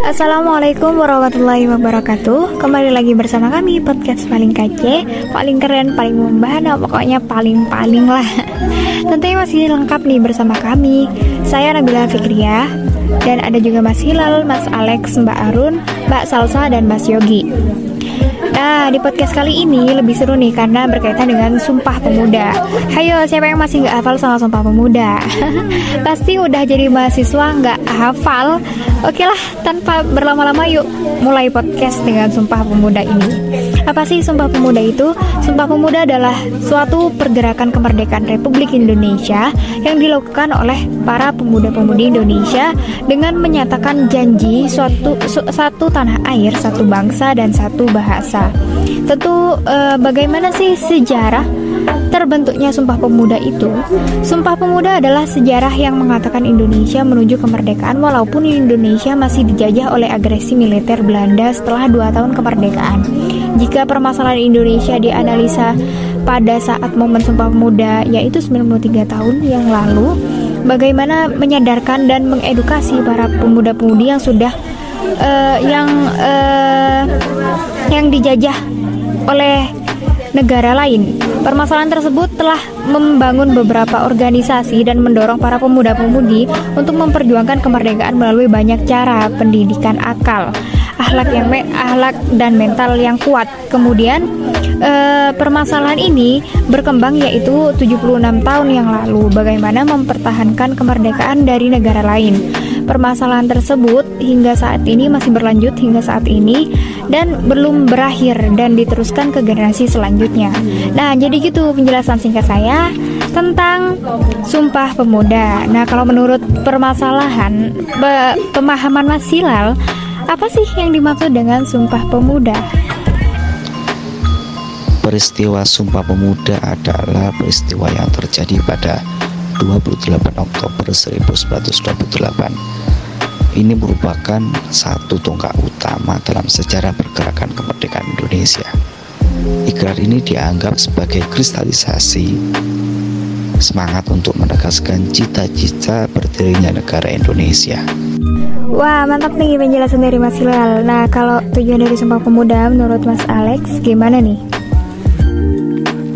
Assalamualaikum warahmatullahi wabarakatuh. Kembali lagi bersama kami Podcast paling kece Paling keren, paling membahana Pokoknya paling-paling lah. Tentunya masih lengkap nih bersama kami. Saya Nabila Fikriah Dan ada juga Mas Hilal, Mas Alex, Mbak Arun Mbak Salsa, dan Mas Yogi Nah, di podcast kali ini lebih seru nih karena berkaitan dengan Sumpah Pemuda. Hayo, siapa yang masih nggak hafal sama Sumpah Pemuda? Pasti udah jadi mahasiswa nggak hafal. Oke lah, tanpa berlama-lama yuk mulai podcast dengan Sumpah Pemuda ini. Apa sih Sumpah Pemuda itu? Sumpah Pemuda adalah suatu pergerakan kemerdekaan Republik Indonesia yang dilakukan oleh para pemuda-pemudi Indonesia dengan menyatakan janji suatu su, satu tanah air, satu bangsa dan satu bahasa. Tentu eh, bagaimana sih sejarah terbentuknya Sumpah Pemuda itu? Sumpah Pemuda adalah sejarah yang mengatakan Indonesia menuju kemerdekaan walaupun Indonesia masih dijajah oleh agresi militer Belanda setelah dua tahun kemerdekaan. Jika permasalahan Indonesia dianalisa pada saat momen Sumpah Pemuda yaitu 93 tahun yang lalu, bagaimana menyadarkan dan mengedukasi para pemuda-pemudi yang sudah uh, yang uh, yang dijajah oleh negara lain. Permasalahan tersebut telah membangun beberapa organisasi dan mendorong para pemuda-pemudi untuk memperjuangkan kemerdekaan melalui banyak cara pendidikan akal, akhlak yang me akhlak dan mental yang kuat. Kemudian eh, permasalahan ini berkembang yaitu 76 tahun yang lalu bagaimana mempertahankan kemerdekaan dari negara lain. Permasalahan tersebut hingga saat ini masih berlanjut hingga saat ini dan belum berakhir dan diteruskan ke generasi selanjutnya. Nah, jadi gitu penjelasan singkat saya tentang Sumpah Pemuda. Nah, kalau menurut permasalahan pemahaman Mas Hilal, apa sih yang dimaksud dengan Sumpah Pemuda? Peristiwa Sumpah Pemuda adalah peristiwa yang terjadi pada 28 Oktober 1928. Ini merupakan satu tonggak utama dalam sejarah pergerakan kemerdekaan Indonesia. Ikrar ini dianggap sebagai kristalisasi semangat untuk menegaskan cita-cita berdirinya negara Indonesia. Wah mantap nih penjelasan dari Mas Hilal Nah kalau tujuan dari Sumpah Pemuda menurut Mas Alex gimana nih?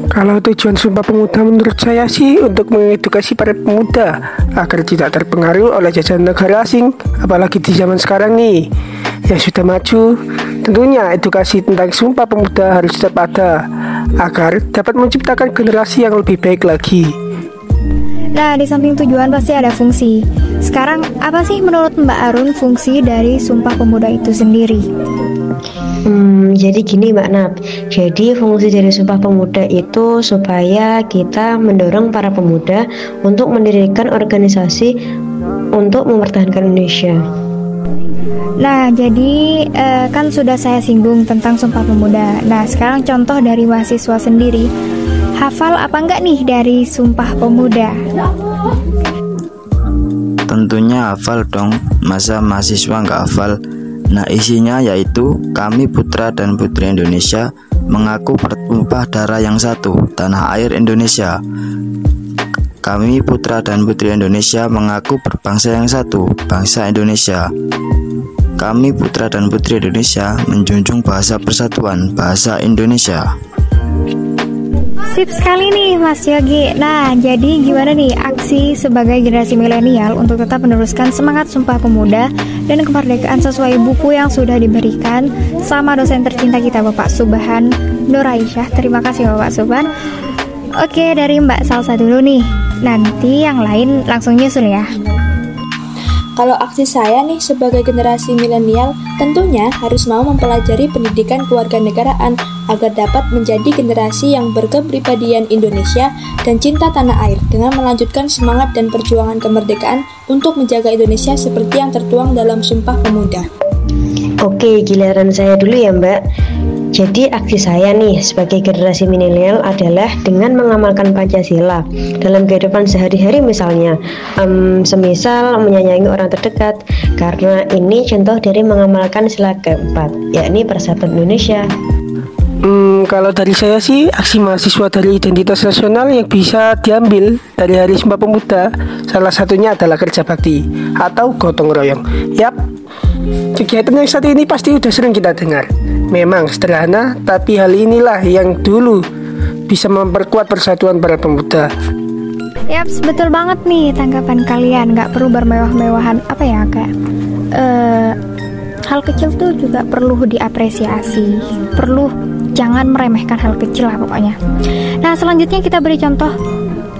Kalau tujuan Sumpah Pemuda menurut saya sih untuk mengedukasi para pemuda agar tidak terpengaruh oleh jajahan negara asing, apalagi di zaman sekarang nih yang sudah maju. Tentunya edukasi tentang Sumpah Pemuda harus tetap ada agar dapat menciptakan generasi yang lebih baik lagi. Nah, di samping tujuan pasti ada fungsi. Sekarang, apa sih menurut Mbak Arun fungsi dari Sumpah Pemuda itu sendiri? Hmm, jadi gini Mbak Nap. Jadi fungsi dari Sumpah Pemuda itu supaya kita mendorong para pemuda untuk mendirikan organisasi untuk mempertahankan Indonesia. Nah, jadi eh, kan sudah saya singgung tentang Sumpah Pemuda. Nah, sekarang contoh dari mahasiswa sendiri. Hafal apa enggak nih dari Sumpah Pemuda? Tentunya hafal dong. Masa mahasiswa nggak hafal? Nah isinya yaitu kami putra dan putri Indonesia mengaku bertumpah darah yang satu, tanah air Indonesia. Kami putra dan putri Indonesia mengaku berbangsa yang satu, bangsa Indonesia. Kami putra dan putri Indonesia menjunjung bahasa persatuan, bahasa Indonesia. Sip sekali nih Mas Yogi. Nah, jadi gimana nih aksi sebagai generasi milenial untuk tetap meneruskan semangat Sumpah Pemuda dan kemerdekaan sesuai buku yang sudah diberikan sama dosen tercinta kita Bapak Subhan Nur Aisyah. Terima kasih Bapak Subhan. Oke, dari Mbak Salsa dulu nih. Nanti yang lain langsung nyusul ya. Kalau aksi saya nih sebagai generasi milenial tentunya harus mau mempelajari pendidikan kewarganegaraan agar dapat menjadi generasi yang berkepribadian Indonesia dan cinta tanah air dengan melanjutkan semangat dan perjuangan kemerdekaan untuk menjaga Indonesia seperti yang tertuang dalam Sumpah Pemuda. Oke, giliran saya dulu ya Mbak. Jadi aksi saya nih sebagai generasi milenial adalah dengan mengamalkan Pancasila dalam kehidupan sehari-hari misalnya um, semisal menyayangi orang terdekat karena ini contoh dari mengamalkan sila keempat yakni persatuan Indonesia. Hmm, kalau dari saya sih aksi mahasiswa dari identitas nasional yang bisa diambil dari Hari Sumpah Pemuda salah satunya adalah kerja bakti atau gotong royong. Yap, kegiatan yang satu ini pasti udah sering kita dengar. Memang sederhana, tapi hal inilah yang dulu bisa memperkuat persatuan para pemuda. Yap, betul banget nih tanggapan kalian. Gak perlu bermewah-mewahan apa ya kayak uh, hal kecil tuh juga perlu diapresiasi, perlu jangan meremehkan hal kecil lah pokoknya. Nah, selanjutnya kita beri contoh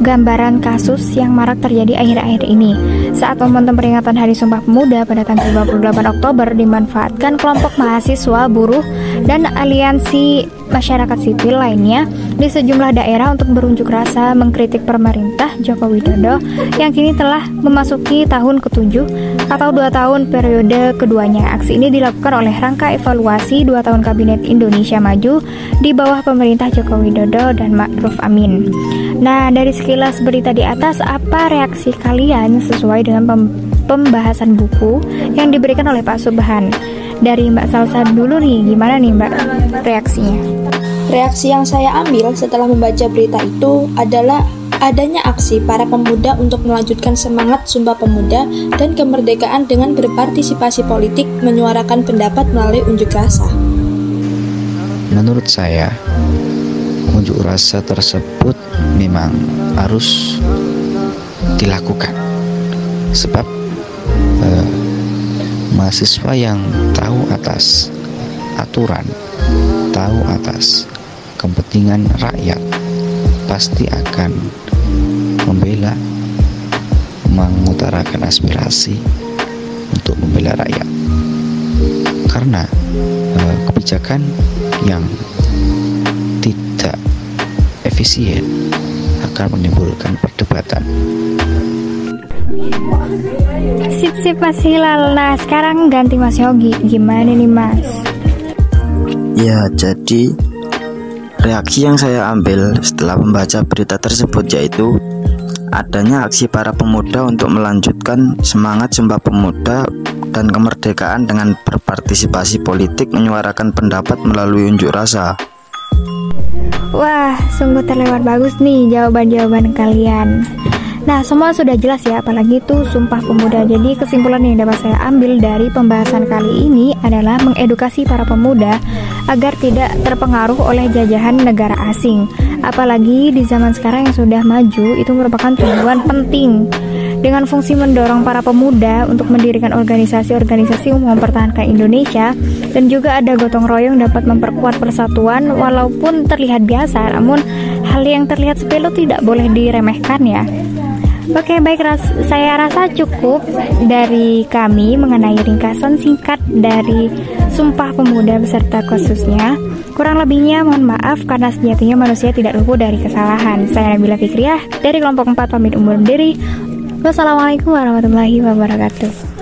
gambaran kasus yang marak terjadi akhir-akhir ini. Saat momentum peringatan Hari Sumpah Pemuda pada tanggal 28 Oktober dimanfaatkan kelompok mahasiswa, buruh, dan aliansi masyarakat sipil lainnya di sejumlah daerah untuk berunjuk rasa mengkritik pemerintah Joko Widodo yang kini telah memasuki tahun ketujuh atau dua tahun periode keduanya. Aksi ini dilakukan oleh rangka evaluasi dua tahun Kabinet Indonesia Maju di bawah pemerintah Joko Widodo dan Ma'ruf Amin. Nah, dari sekilas berita di atas, apa reaksi kalian sesuai dengan pem pembahasan buku yang diberikan oleh Pak Subhan? Dari Mbak Salsa dulu nih, gimana nih Mbak reaksinya? Reaksi yang saya ambil setelah membaca berita itu adalah adanya aksi para pemuda untuk melanjutkan semangat Sumpah Pemuda dan kemerdekaan dengan berpartisipasi politik menyuarakan pendapat melalui unjuk rasa. Menurut saya, unjuk rasa tersebut memang harus dilakukan sebab eh, mahasiswa yang tahu atas aturan tahu atas kepentingan rakyat pasti akan membela mengutarakan aspirasi untuk membela rakyat karena eh, kebijakan yang tidak efisien akan menimbulkan perdebatan. Sip sip Mas Hilal. Nah sekarang ganti Mas Yogi. Gimana nih Mas? Ya jadi reaksi yang saya ambil setelah membaca berita tersebut yaitu adanya aksi para pemuda untuk melanjutkan semangat Sumpah Pemuda dan kemerdekaan dengan berpartisipasi politik menyuarakan pendapat melalui unjuk rasa. Wah, sungguh terlewat bagus nih jawaban-jawaban kalian. Nah, semua sudah jelas ya, apalagi itu Sumpah Pemuda. Jadi, kesimpulan yang dapat saya ambil dari pembahasan kali ini adalah mengedukasi para pemuda agar tidak terpengaruh oleh jajahan negara asing. Apalagi di zaman sekarang yang sudah maju, itu merupakan tujuan penting dengan fungsi mendorong para pemuda untuk mendirikan organisasi-organisasi umum mempertahankan Indonesia dan juga ada gotong royong dapat memperkuat persatuan walaupun terlihat biasa namun hal yang terlihat sepele tidak boleh diremehkan ya. Oke baik ras saya rasa cukup dari kami mengenai ringkasan singkat dari Sumpah Pemuda beserta khususnya. Kurang lebihnya mohon maaf karena sejatinya manusia tidak luput dari kesalahan. Saya Nabila Fikriah dari kelompok 4 pamit umur diri. Wassalamualaikum warahmatullahi wabarakatuh.